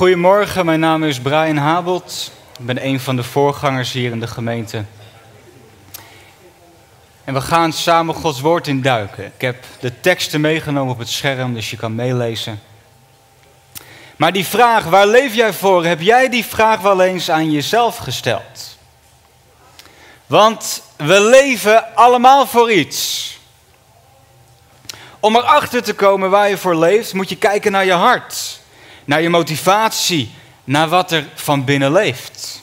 Goedemorgen, mijn naam is Brian Habelt. Ik ben een van de voorgangers hier in de gemeente. En we gaan samen Gods woord induiken. Ik heb de teksten meegenomen op het scherm, dus je kan meelezen. Maar die vraag, waar leef jij voor? Heb jij die vraag wel eens aan jezelf gesteld? Want we leven allemaal voor iets. Om erachter te komen waar je voor leeft, moet je kijken naar je hart, naar je motivatie, naar wat er van binnen leeft.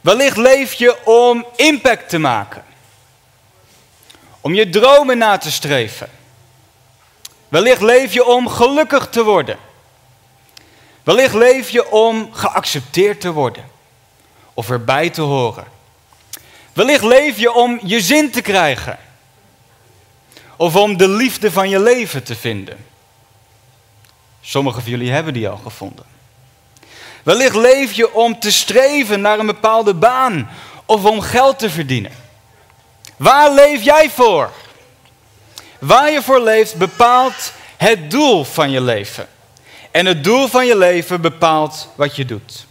Wellicht leef je om impact te maken, om je dromen na te streven. Wellicht leef je om gelukkig te worden. Wellicht leef je om geaccepteerd te worden of erbij te horen. Wellicht leef je om je zin te krijgen of om de liefde van je leven te vinden. Sommigen van jullie hebben die al gevonden. Wellicht leef je om te streven naar een bepaalde baan of om geld te verdienen. Waar leef jij voor? Waar je voor leeft bepaalt het doel van je leven. En het doel van je leven bepaalt wat je doet.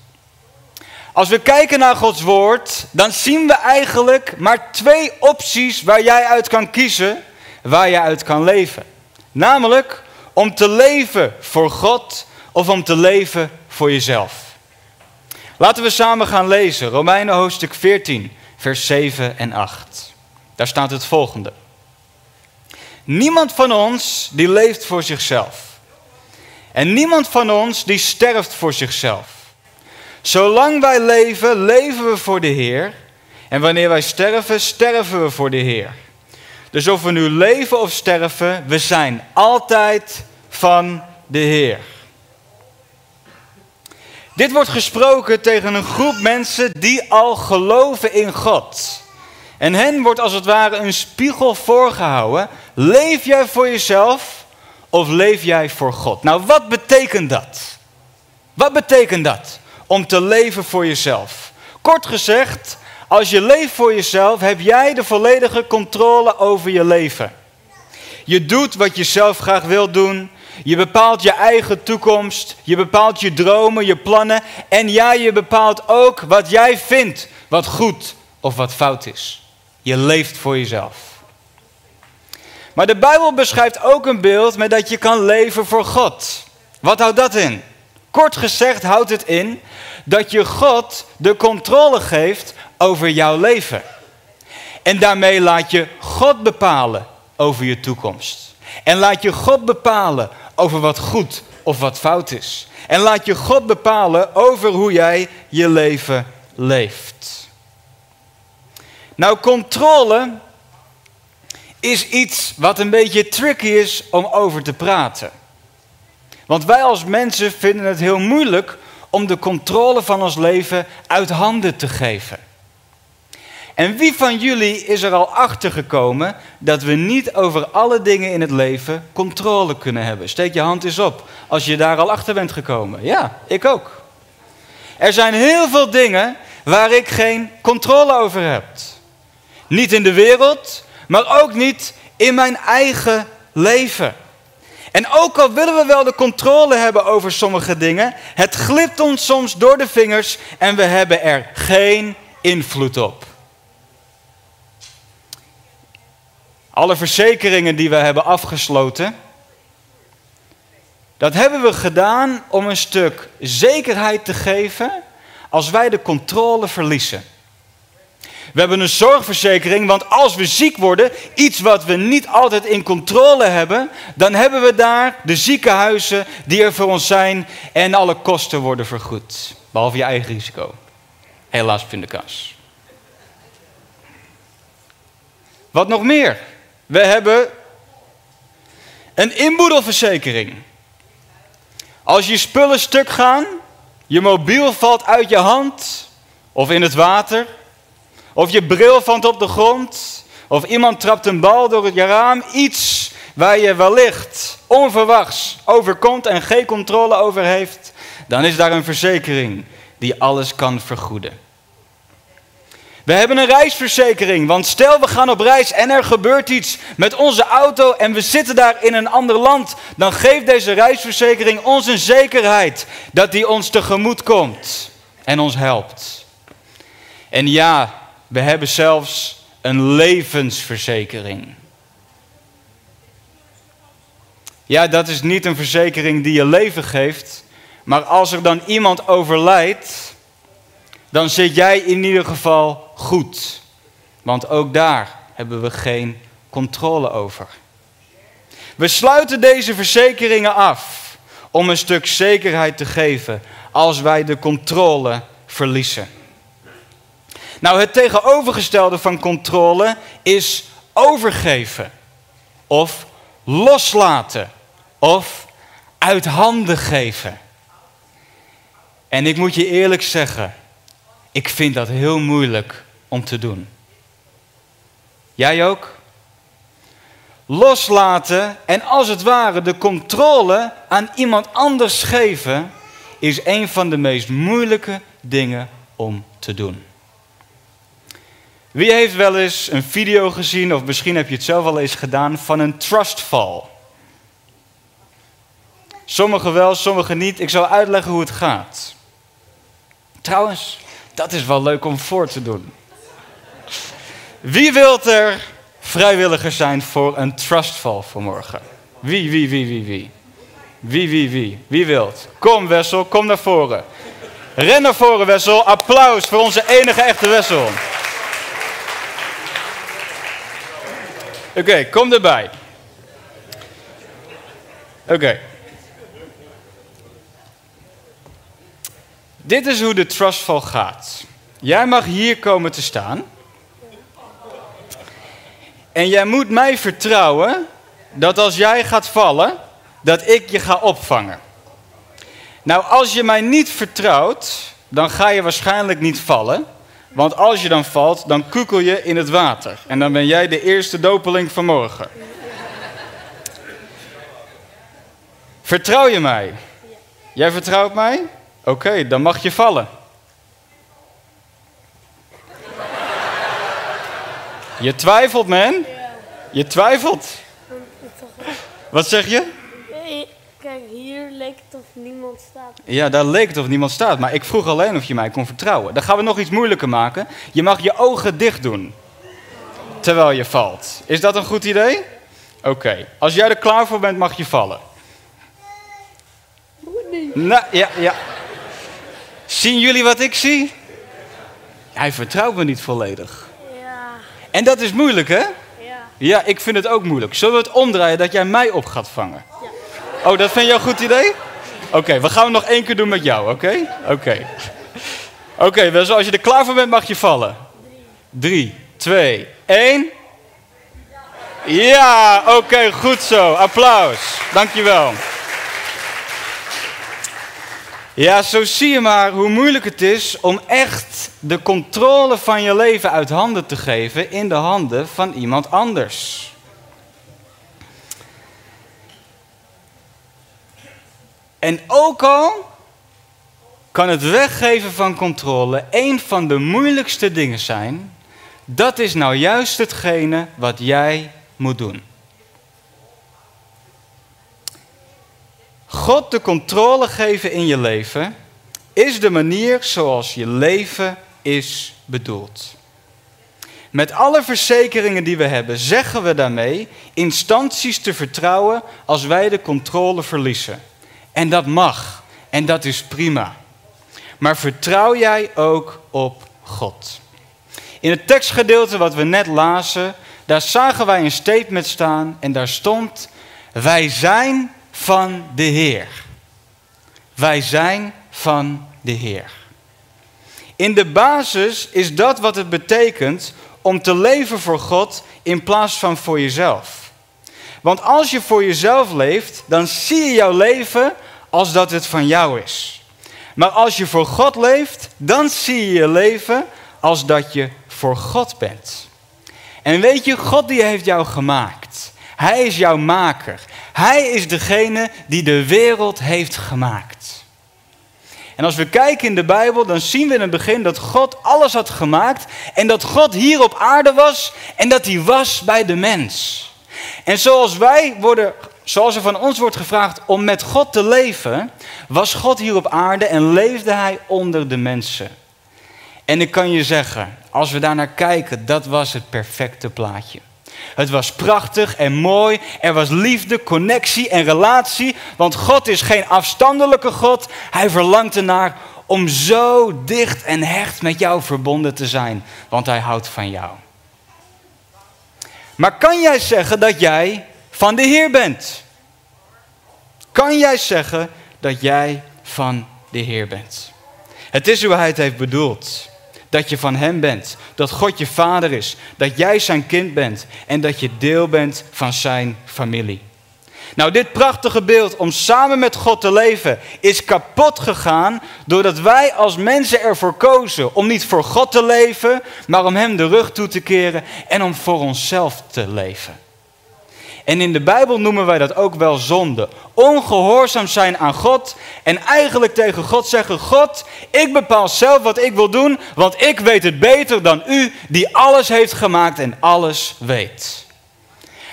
Als we kijken naar Gods woord, dan zien we eigenlijk maar twee opties waar jij uit kan kiezen waar je uit kan leven. Namelijk om te leven voor God of om te leven voor jezelf. Laten we samen gaan lezen. Romeinen hoofdstuk 14, vers 7 en 8. Daar staat het volgende. Niemand van ons die leeft voor zichzelf. En niemand van ons die sterft voor zichzelf. Zolang wij leven, leven we voor de Heer. En wanneer wij sterven, sterven we voor de Heer. Dus of we nu leven of sterven, we zijn altijd van de Heer. Dit wordt gesproken tegen een groep mensen die al geloven in God. En hen wordt als het ware een spiegel voorgehouden. Leef jij voor jezelf of leef jij voor God? Nou, wat betekent dat? Wat betekent dat om te leven voor jezelf? Kort gezegd, als je leeft voor jezelf, heb jij de volledige controle over je leven. Je doet wat je zelf graag wil doen. Je bepaalt je eigen toekomst. Je bepaalt je dromen, je plannen. En ja, je bepaalt ook wat jij vindt wat goed of wat fout is. Je leeft voor jezelf. Maar de Bijbel beschrijft ook een beeld met dat je kan leven voor God. Wat houdt dat in? Kort gezegd houdt het in dat je God de controle geeft over jouw leven. En daarmee laat je God bepalen over je toekomst. En laat je God bepalen over wat goed of wat fout is. En laat je God bepalen over hoe jij je leven leeft. Nou, controle is iets wat een beetje tricky is om over te praten. Want wij als mensen vinden het heel moeilijk om de controle van ons leven uit handen te geven. En wie van jullie is er al achter gekomen dat we niet over alle dingen in het leven controle kunnen hebben? Steek je hand eens op als je daar al achter bent gekomen. Ja, ik ook. Er zijn heel veel dingen waar ik geen controle over heb. Niet in de wereld, maar ook niet in mijn eigen leven. En ook al willen we wel de controle hebben over sommige dingen, het glipt ons soms door de vingers en we hebben er geen invloed op. Alle verzekeringen die we hebben afgesloten, dat hebben we gedaan om een stuk zekerheid te geven als wij de controle verliezen. We hebben een zorgverzekering, want als we ziek worden, iets wat we niet altijd in controle hebben, dan hebben we daar de ziekenhuizen die er voor ons zijn en alle kosten worden vergoed. Behalve je eigen risico. Helaas pindakaas. Wat nog meer? We hebben een inboedelverzekering. Als je spullen stuk gaan, je mobiel valt uit je hand of in het water, of je bril valt op de grond, of iemand trapt een bal door het raam, iets waar je wellicht onverwachts overkomt en geen controle over heeft, dan is daar een verzekering die alles kan vergoeden. We hebben een reisverzekering, want stel we gaan op reis en er gebeurt iets met onze auto en we zitten daar in een ander land, dan geeft deze reisverzekering ons een zekerheid dat die ons tegemoet komt en ons helpt. En ja, we hebben zelfs een levensverzekering. Ja, dat is niet een verzekering die je leven geeft, maar als er dan iemand overlijdt, dan zit jij in ieder geval goed. Want ook daar hebben we geen controle over. We sluiten deze verzekeringen af om een stuk zekerheid te geven als wij de controle verliezen. Nou, het tegenovergestelde van controle is overgeven of loslaten of uit handen geven. En ik moet je eerlijk zeggen, ik vind dat heel moeilijk om te doen. Jij ook? Loslaten en als het ware de controle aan iemand anders geven, is een van de meest moeilijke dingen om te doen. Wie heeft wel eens een video gezien, of misschien heb je het zelf al eens gedaan, van een trustfall? Sommigen wel, sommigen niet. Ik zal uitleggen hoe het gaat. Trouwens, dat is wel leuk om voor te doen. Wie wilt er vrijwilliger zijn voor een trustfall vanmorgen? Wie, wie, wie, wie, wie? Wie, wie, wie? Wie wilt? Kom Wessel, kom naar voren. Ren naar voren Wessel. Applaus voor onze enige echte Wessel. Oké, kom erbij. Oké. Dit is hoe de trustfall gaat. Jij mag hier komen te staan. En jij moet mij vertrouwen dat als jij gaat vallen, dat ik je ga opvangen. Nou, als je mij niet vertrouwt, dan ga je waarschijnlijk niet vallen. Want als je dan valt, dan kukel je in het water. En dan ben jij de eerste dopeling van morgen. Vertrouw je mij? Jij vertrouwt mij? Oké, dan mag je vallen. Je twijfelt, man. Je twijfelt. Wat zeg je? Kijk, hier leek het of niemand staat. Ja, daar leek het of niemand staat. Maar ik vroeg alleen of je mij kon vertrouwen. Dan gaan we nog iets moeilijker maken. Je mag je ogen dicht doen. Terwijl je valt. Is dat een goed idee? Oké. Als jij er klaar voor bent, mag je vallen. Nou, ja, ja. Zien jullie wat ik zie? Hij vertrouwt me niet volledig. Ja, En dat is moeilijk, hè? ja. Ja, ik vind het ook moeilijk. Zullen we het omdraaien dat jij mij op gaat vangen? Ja. Oh, dat vind je een goed idee? Oké, we gaan het nog één keer doen met jou, oké? Oké. Oké, als je er klaar voor bent, mag je vallen. Drie, twee, één. Ja, oké, goed zo. Applaus. Dankjewel. Ja, zo zie je maar hoe moeilijk het is om echt de controle van je leven uit handen te geven in de handen van iemand anders. En ook al kan het weggeven van controle een van de moeilijkste dingen zijn, dat is nou juist hetgene wat jij moet doen. God de controle geven in je leven is de manier zoals je leven is bedoeld. Met alle verzekeringen die we hebben, zeggen we daarmee instanties te vertrouwen als wij de controle verliezen. En dat mag en dat is prima. Maar vertrouw jij ook op God? In het tekstgedeelte wat we net lazen, daar zagen wij een statement staan en daar stond: Wij zijn van de Heer. Wij zijn van de Heer. In de basis is dat wat het betekent om te leven voor God in plaats van voor jezelf. Want als je voor jezelf leeft, dan zie je jouw leven als dat het van jou is. Maar als je voor God leeft, dan zie je je leven als dat je voor God bent. En weet je, God die heeft jou gemaakt. Hij is jouw maker. Hij is degene die de wereld heeft gemaakt. En als we kijken in de Bijbel, dan zien we in het begin dat God alles had gemaakt en dat God hier op aarde was en dat hij was bij de mens. En zoals wij worden, zoals er van ons wordt gevraagd om met God te leven, was God hier op aarde en leefde hij onder de mensen. En ik kan je zeggen, als we daar naar kijken, dat was het perfecte plaatje. Het was prachtig en mooi. Er was liefde, connectie en relatie. Want God is geen afstandelijke God. Hij verlangt ernaar om zo dicht en hecht met jou verbonden te zijn. Want hij houdt van jou. Maar kan jij zeggen dat jij van de Heer bent? Kan jij zeggen dat jij van de Heer bent? Het is hoe hij het heeft bedoeld dat je van Hem bent, dat God je vader is, dat jij zijn kind bent en dat je deel bent van zijn familie. Nou, dit prachtige beeld om samen met God te leven is kapot gegaan doordat wij als mensen ervoor kozen om niet voor God te leven, maar om Hem de rug toe te keren en om voor onszelf te leven. En in de Bijbel noemen wij dat ook wel zonde. Ongehoorzaam zijn aan God en eigenlijk tegen God zeggen: God, ik bepaal zelf wat ik wil doen, want ik weet het beter dan u die alles heeft gemaakt en alles weet.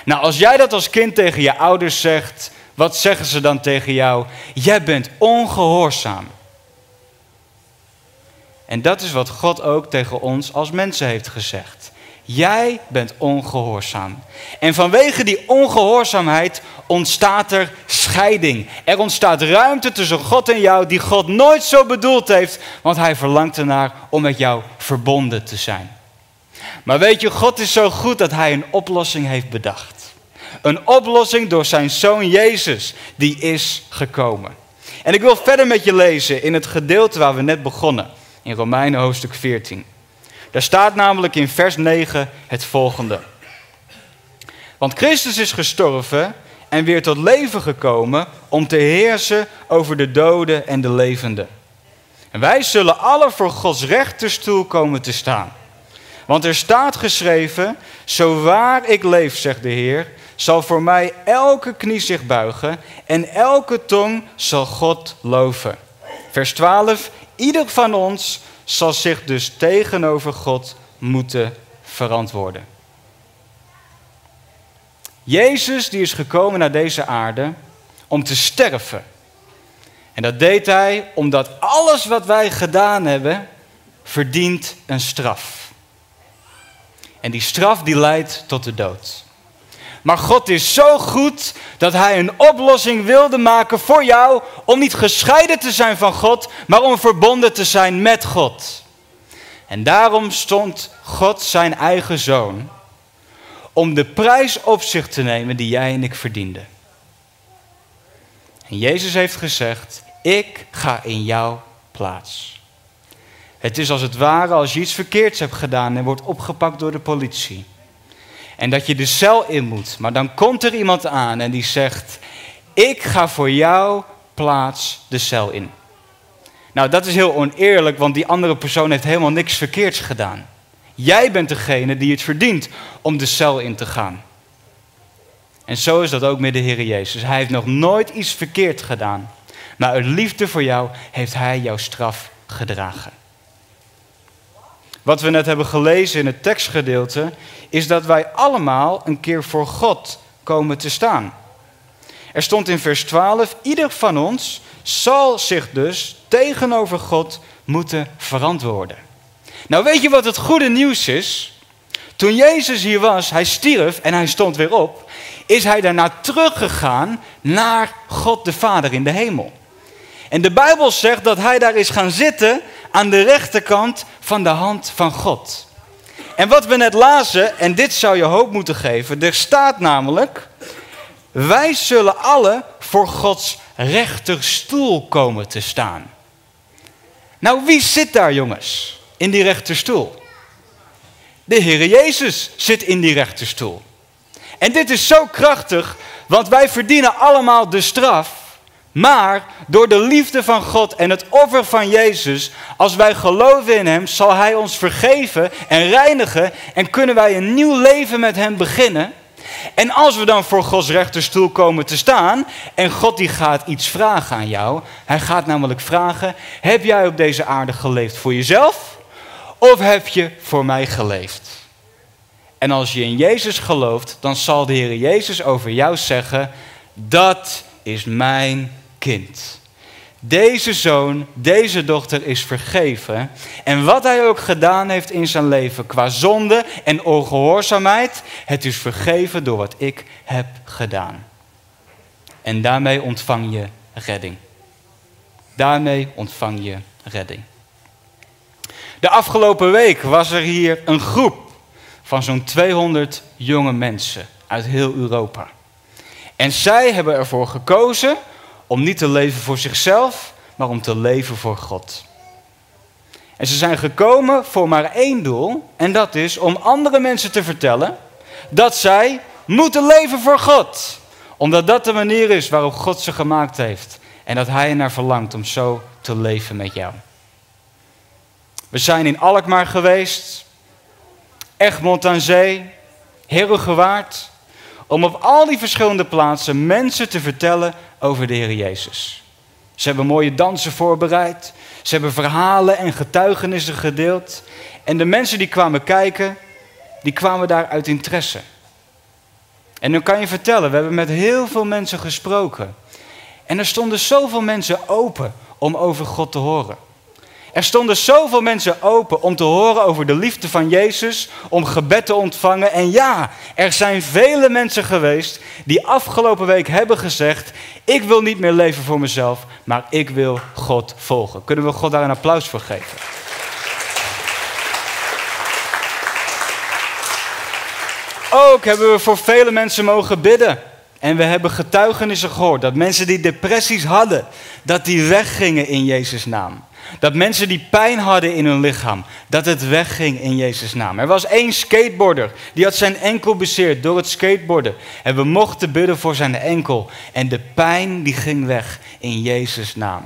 Nou, als jij dat als kind tegen je ouders zegt, wat zeggen ze dan tegen jou? Jij bent ongehoorzaam. En dat is wat God ook tegen ons als mensen heeft gezegd. Jij bent ongehoorzaam. En vanwege die ongehoorzaamheid ontstaat er scheiding. Er ontstaat ruimte tussen God en jou die God nooit zo bedoeld heeft, want hij verlangt ernaar om met jou verbonden te zijn. Maar weet je, God is zo goed dat hij een oplossing heeft bedacht. Een oplossing door zijn zoon Jezus, die is gekomen. En ik wil verder met je lezen in het gedeelte waar we net begonnen, in Romeinen hoofdstuk 14. Daar staat namelijk in vers 9 het volgende. Want Christus is gestorven en weer tot leven gekomen om te heersen over de doden en de levenden. En wij zullen alle voor Gods rechterstoel komen te staan. Want er staat geschreven, zo waar ik leef, zegt de Heer, zal voor mij elke knie zich buigen en elke tong zal God loven. Vers 12, ieder van ons zal zich dus tegenover God moeten verantwoorden. Jezus die is gekomen naar deze aarde om te sterven. En dat deed hij omdat alles wat wij gedaan hebben verdient een straf. En die straf die leidt tot de dood. Maar God is zo goed dat Hij een oplossing wilde maken voor jou om niet gescheiden te zijn van God, maar om verbonden te zijn met God. En daarom stond God zijn eigen zoon om de prijs op zich te nemen die jij en ik verdienden. En Jezus heeft gezegd, ik ga in jouw plaats. Het is als het ware als je iets verkeerds hebt gedaan en wordt opgepakt door de politie. En dat je de cel in moet. Maar dan komt er iemand aan en die zegt: Ik ga voor jou plaats de cel in. Nou, dat is heel oneerlijk, want die andere persoon heeft helemaal niks verkeerds gedaan. Jij bent degene die het verdient om de cel in te gaan. En zo is dat ook met de Heer Jezus. Hij heeft nog nooit iets verkeerd gedaan. Maar uit liefde voor jou heeft Hij jouw straf gedragen. Wat we net hebben gelezen in het tekstgedeelte, is dat wij allemaal een keer voor God komen te staan. Er stond in vers 12, ieder van ons zal zich dus tegenover God moeten verantwoorden. Nou weet je wat het goede nieuws is? Toen Jezus hier was, hij stierf en hij stond weer op, is hij daarna teruggegaan naar God de Vader in de hemel. En de Bijbel zegt dat hij daar is gaan zitten aan de rechterkant van de hand van God. En wat we net lazen, en dit zou je hoop moeten geven, er staat namelijk, wij zullen alle voor Gods rechterstoel komen te staan. Nou, wie zit daar jongens, in die rechterstoel? De Heere Jezus zit in die rechterstoel. En dit is zo krachtig, want wij verdienen allemaal de straf maar door de liefde van God en het offer van Jezus, als wij geloven in Hem, zal Hij ons vergeven en reinigen en kunnen wij een nieuw leven met Hem beginnen. En als we dan voor Gods rechterstoel komen te staan en God die gaat iets vragen aan jou, hij gaat namelijk vragen: heb jij op deze aarde geleefd voor jezelf of heb je voor mij geleefd? En als je in Jezus gelooft, dan zal de Heer Jezus over jou zeggen: dat is mijn kind. Deze zoon, deze dochter is vergeven. En wat hij ook gedaan heeft in zijn leven qua zonde en ongehoorzaamheid, het is vergeven door wat ik heb gedaan. En daarmee ontvang je redding. Daarmee ontvang je redding. De afgelopen week was er hier een groep van zo'n 200 jonge mensen uit heel Europa. En zij hebben ervoor gekozen om niet te leven voor zichzelf, maar om te leven voor God. En ze zijn gekomen voor maar één doel, en dat is om andere mensen te vertellen dat zij moeten leven voor God. Omdat dat de manier is waarop God ze gemaakt heeft. En dat Hij ernaar verlangt om zo te leven met jou. We zijn in Alkmaar geweest, Egmond aan Zee, Herugewaard, om op al die verschillende plaatsen mensen te vertellen over de Heer Jezus. Ze hebben mooie dansen voorbereid. Ze hebben verhalen en getuigenissen gedeeld. En de mensen die kwamen kijken, die kwamen daar uit interesse. En dan kan je vertellen, we hebben met heel veel mensen gesproken. En er stonden zoveel mensen open om over God te horen. Er stonden zoveel mensen open om te horen over de liefde van Jezus, om gebed te ontvangen. En ja, er zijn vele mensen geweest die afgelopen week hebben gezegd: Ik wil niet meer leven voor mezelf, maar ik wil God volgen. Kunnen we God daar een applaus voor geven? Ook hebben we voor vele mensen mogen bidden. En we hebben getuigenissen gehoord dat mensen die depressies hadden, dat die weggingen in Jezus' naam. Dat mensen die pijn hadden in hun lichaam, dat het wegging in Jezus' naam. Er was één skateboarder, die had zijn enkel bezeerd door het skateboarden. En we mochten bidden voor zijn enkel. En de pijn die ging weg in Jezus' naam.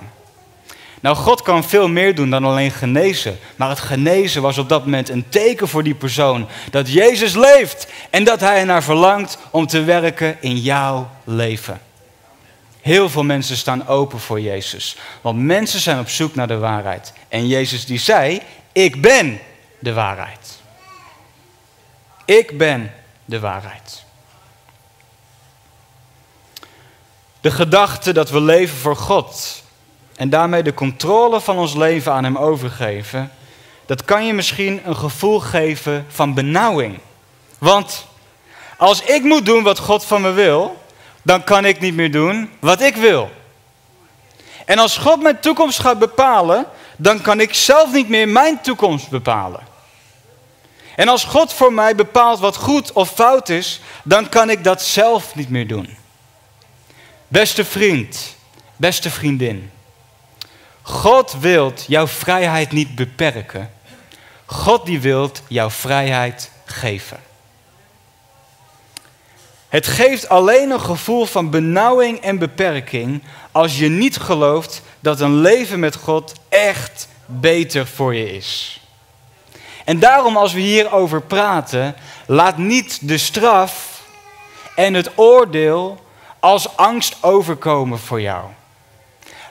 Nou, God kan veel meer doen dan alleen genezen. Maar het genezen was op dat moment een teken voor die persoon. Dat Jezus leeft en dat hij ernaar verlangt om te werken in jouw leven. Heel veel mensen staan open voor Jezus. Want mensen zijn op zoek naar de waarheid. En Jezus die zei, ik ben de waarheid. Ik ben de waarheid. De gedachte dat we leven voor God en daarmee de controle van ons leven aan Hem overgeven, dat kan je misschien een gevoel geven van benauwing. Want als ik moet doen wat God van me wil, dan kan ik niet meer doen wat ik wil. En als God mijn toekomst gaat bepalen, dan kan ik zelf niet meer mijn toekomst bepalen. En als God voor mij bepaalt wat goed of fout is, dan kan ik dat zelf niet meer doen. Beste vriend, beste vriendin, God wilt jouw vrijheid niet beperken. God die wilt jouw vrijheid geven. Het geeft alleen een gevoel van benauwing en beperking als je niet gelooft dat een leven met God echt beter voor je is. En daarom als we hierover praten, laat niet de straf en het oordeel als angst overkomen voor jou.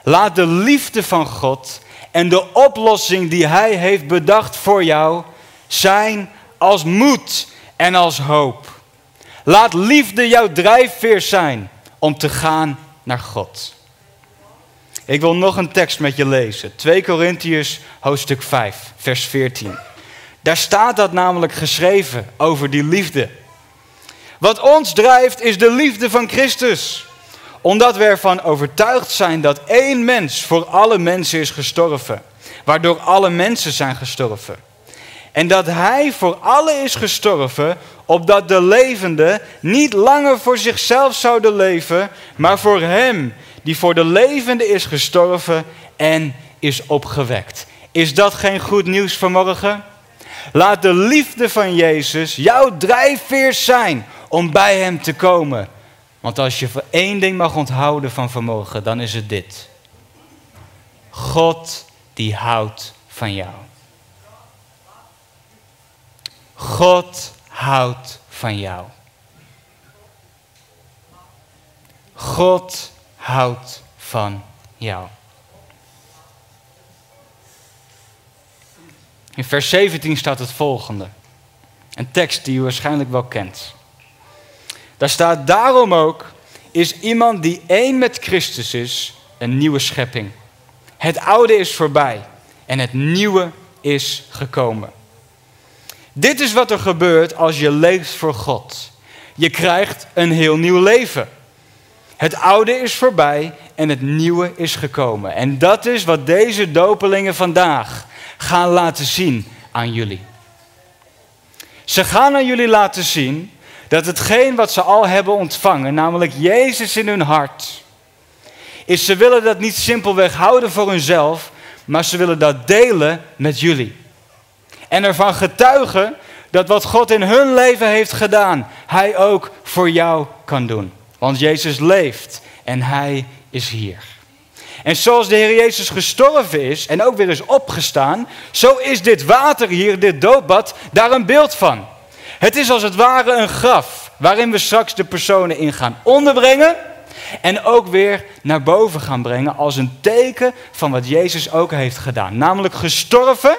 Laat de liefde van God en de oplossing die Hij heeft bedacht voor jou zijn als moed en als hoop. Laat liefde jouw drijfveer zijn om te gaan naar God. Ik wil nog een tekst met je lezen. 2 Korintiërs hoofdstuk 5, vers 14. Daar staat dat namelijk geschreven over die liefde. Wat ons drijft is de liefde van Christus. Omdat we ervan overtuigd zijn dat één mens voor alle mensen is gestorven. Waardoor alle mensen zijn gestorven. En dat hij voor alle is gestorven, opdat de levenden niet langer voor zichzelf zouden leven, maar voor hem die voor de levende is gestorven en is opgewekt. Is dat geen goed nieuws vanmorgen? Laat de liefde van Jezus jouw drijfveer zijn om bij hem te komen. Want als je één ding mag onthouden van vermogen, dan is het dit. God die houdt van jou. God houdt van jou. God houdt van jou. In vers 17 staat het volgende. Een tekst die u waarschijnlijk wel kent. Daar staat daarom ook, is iemand die één met Christus is, een nieuwe schepping. Het oude is voorbij en het nieuwe is gekomen. Dit is wat er gebeurt als je leeft voor God. Je krijgt een heel nieuw leven. Het oude is voorbij en het nieuwe is gekomen. En dat is wat deze dopelingen vandaag gaan laten zien aan jullie. Ze gaan aan jullie laten zien dat hetgeen wat ze al hebben ontvangen, namelijk Jezus in hun hart, is ze willen dat niet simpelweg houden voor hunzelf, maar ze willen dat delen met jullie. En ervan getuigen dat wat God in hun leven heeft gedaan, Hij ook voor jou kan doen. Want Jezus leeft en Hij is hier. En zoals de Heer Jezus gestorven is en ook weer is opgestaan, zo is dit water hier, dit doopbad, daar een beeld van. Het is als het ware een graf waarin we straks de personen in gaan onderbrengen en ook weer naar boven gaan brengen als een teken van wat Jezus ook heeft gedaan. Namelijk gestorven,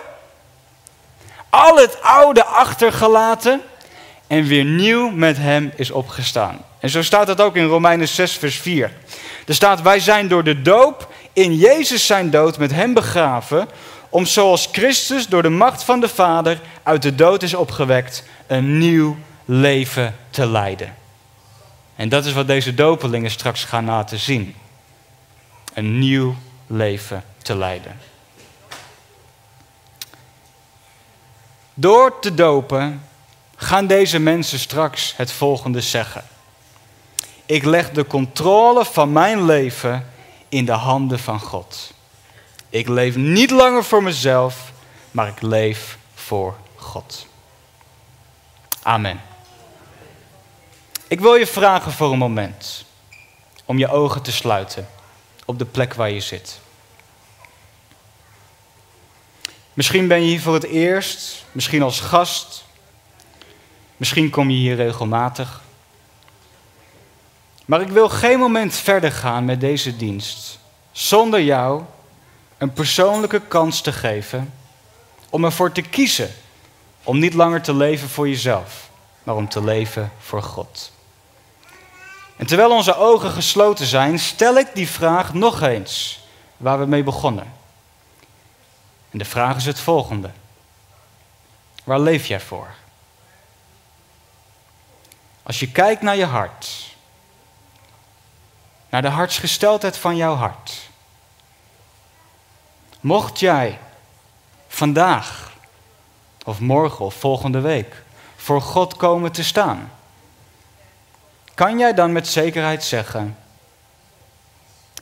al het oude achtergelaten en weer nieuw met hem is opgestaan. En zo staat het ook in Romeinen 6, vers 4. Er staat, wij zijn door de doop in Jezus zijn dood met hem begraven, om zoals Christus door de macht van de Vader uit de dood is opgewekt, een nieuw leven te leiden. En dat is wat deze dopelingen straks gaan laten zien. Een nieuw leven te leiden. Door te dopen gaan deze mensen straks het volgende zeggen. Ik leg de controle van mijn leven in de handen van God. Ik leef niet langer voor mezelf, maar ik leef voor God. Amen. Ik wil je vragen voor een moment om je ogen te sluiten op de plek waar je zit. Misschien ben je hier voor het eerst, misschien als gast, misschien kom je hier regelmatig. Maar ik wil geen moment verder gaan met deze dienst zonder jou een persoonlijke kans te geven om ervoor te kiezen om niet langer te leven voor jezelf, maar om te leven voor God. En terwijl onze ogen gesloten zijn, stel ik die vraag nog eens waar we mee begonnen. En de vraag is het volgende. Waar leef jij voor? Als je kijkt naar je hart, naar de hartsgesteldheid van jouw hart. Mocht jij vandaag of morgen of volgende week voor God komen te staan, kan jij dan met zekerheid zeggen: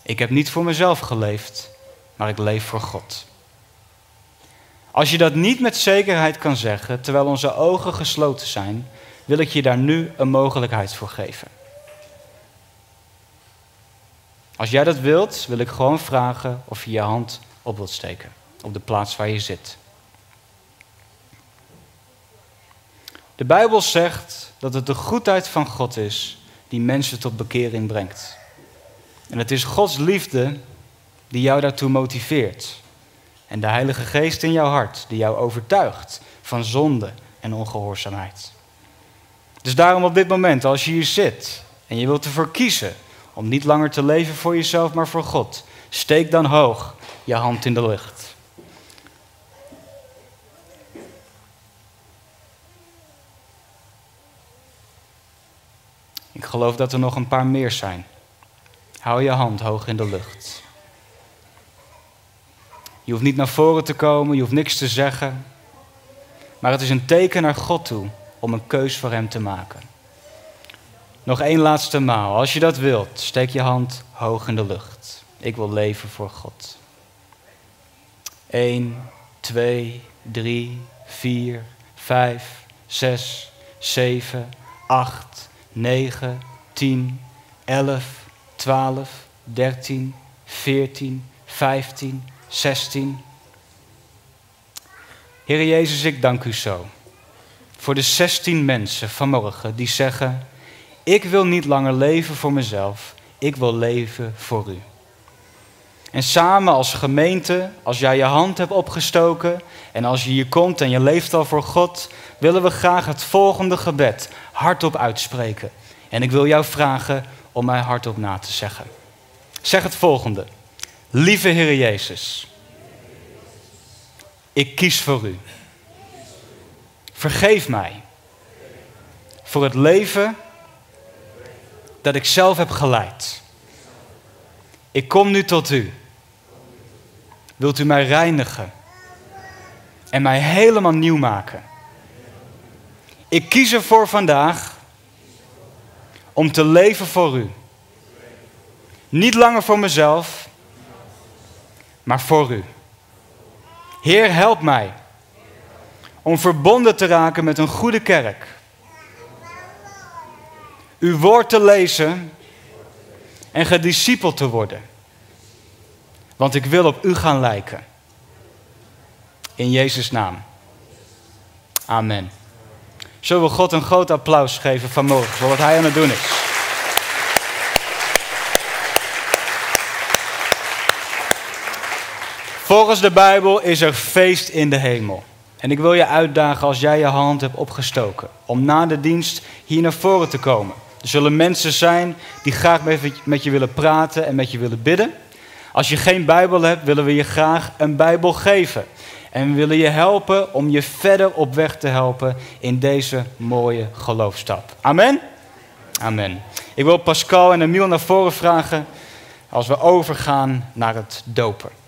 Ik heb niet voor mezelf geleefd, maar ik leef voor God. Als je dat niet met zekerheid kan zeggen, terwijl onze ogen gesloten zijn, wil ik je daar nu een mogelijkheid voor geven. Als jij dat wilt, wil ik gewoon vragen of je je hand op wilt steken. Op de plaats waar je zit. De Bijbel zegt dat het de goedheid van God is die mensen tot bekering brengt. En het is Gods liefde die jou daartoe motiveert. En de Heilige Geest in jouw hart die jou overtuigt van zonde en ongehoorzaamheid. Dus daarom op dit moment, als je hier zit en je wilt ervoor kiezen om niet langer te leven voor jezelf, maar voor God. Steek dan hoog je hand in de lucht. Ik geloof dat er nog een paar meer zijn. Hou je hand hoog in de lucht. Je hoeft niet naar voren te komen, je hoeft niks te zeggen. Maar het is een teken naar God toe om een keus voor Hem te maken. Nog één laatste maal. Als je dat wilt, steek je hand hoog in de lucht. Ik wil leven voor God. 1, 2, 3, 4, 5, 6, 7, 8, 9, 10, 11, 12, 13, 14, 15, 16. Heer Jezus, ik dank u zo voor de 16 mensen vanmorgen die zeggen: Ik wil niet langer leven voor mezelf. ik wil leven voor u. En samen als gemeente, als jij je hand hebt opgestoken en als je hier komt en je leeft al voor God, willen we graag het volgende gebed hardop uitspreken. En ik wil jou vragen om mij hardop na te zeggen. Zeg het volgende. Lieve Heer Jezus, ik kies voor u. Vergeef mij voor het leven dat ik zelf heb geleid. Ik kom nu tot u. Wilt u mij reinigen en mij helemaal nieuw maken? Ik kies ervoor vandaag om te leven voor u. Niet langer voor mezelf, maar voor u. Heer, help mij om verbonden te raken met een goede kerk. Uw woord te lezen en gediscipeld te worden. Want ik wil op u gaan lijken. In Jezus' naam. Amen. Zullen we God een groot applaus geven vanmorgen voor wat hij aan het doen is. Volgens de Bijbel is er feest in de hemel. En ik wil je uitdagen als jij je hand hebt opgestoken om na de dienst hier naar voren te komen. Er zullen mensen zijn die graag met je willen praten en met je willen bidden. Als je geen Bijbel hebt, willen we je graag een Bijbel geven. En we willen je helpen om je verder op weg te helpen in deze mooie geloofstap. Amen? Amen. Ik wil Pascal en Emiel naar voren vragen als we overgaan naar het dopen.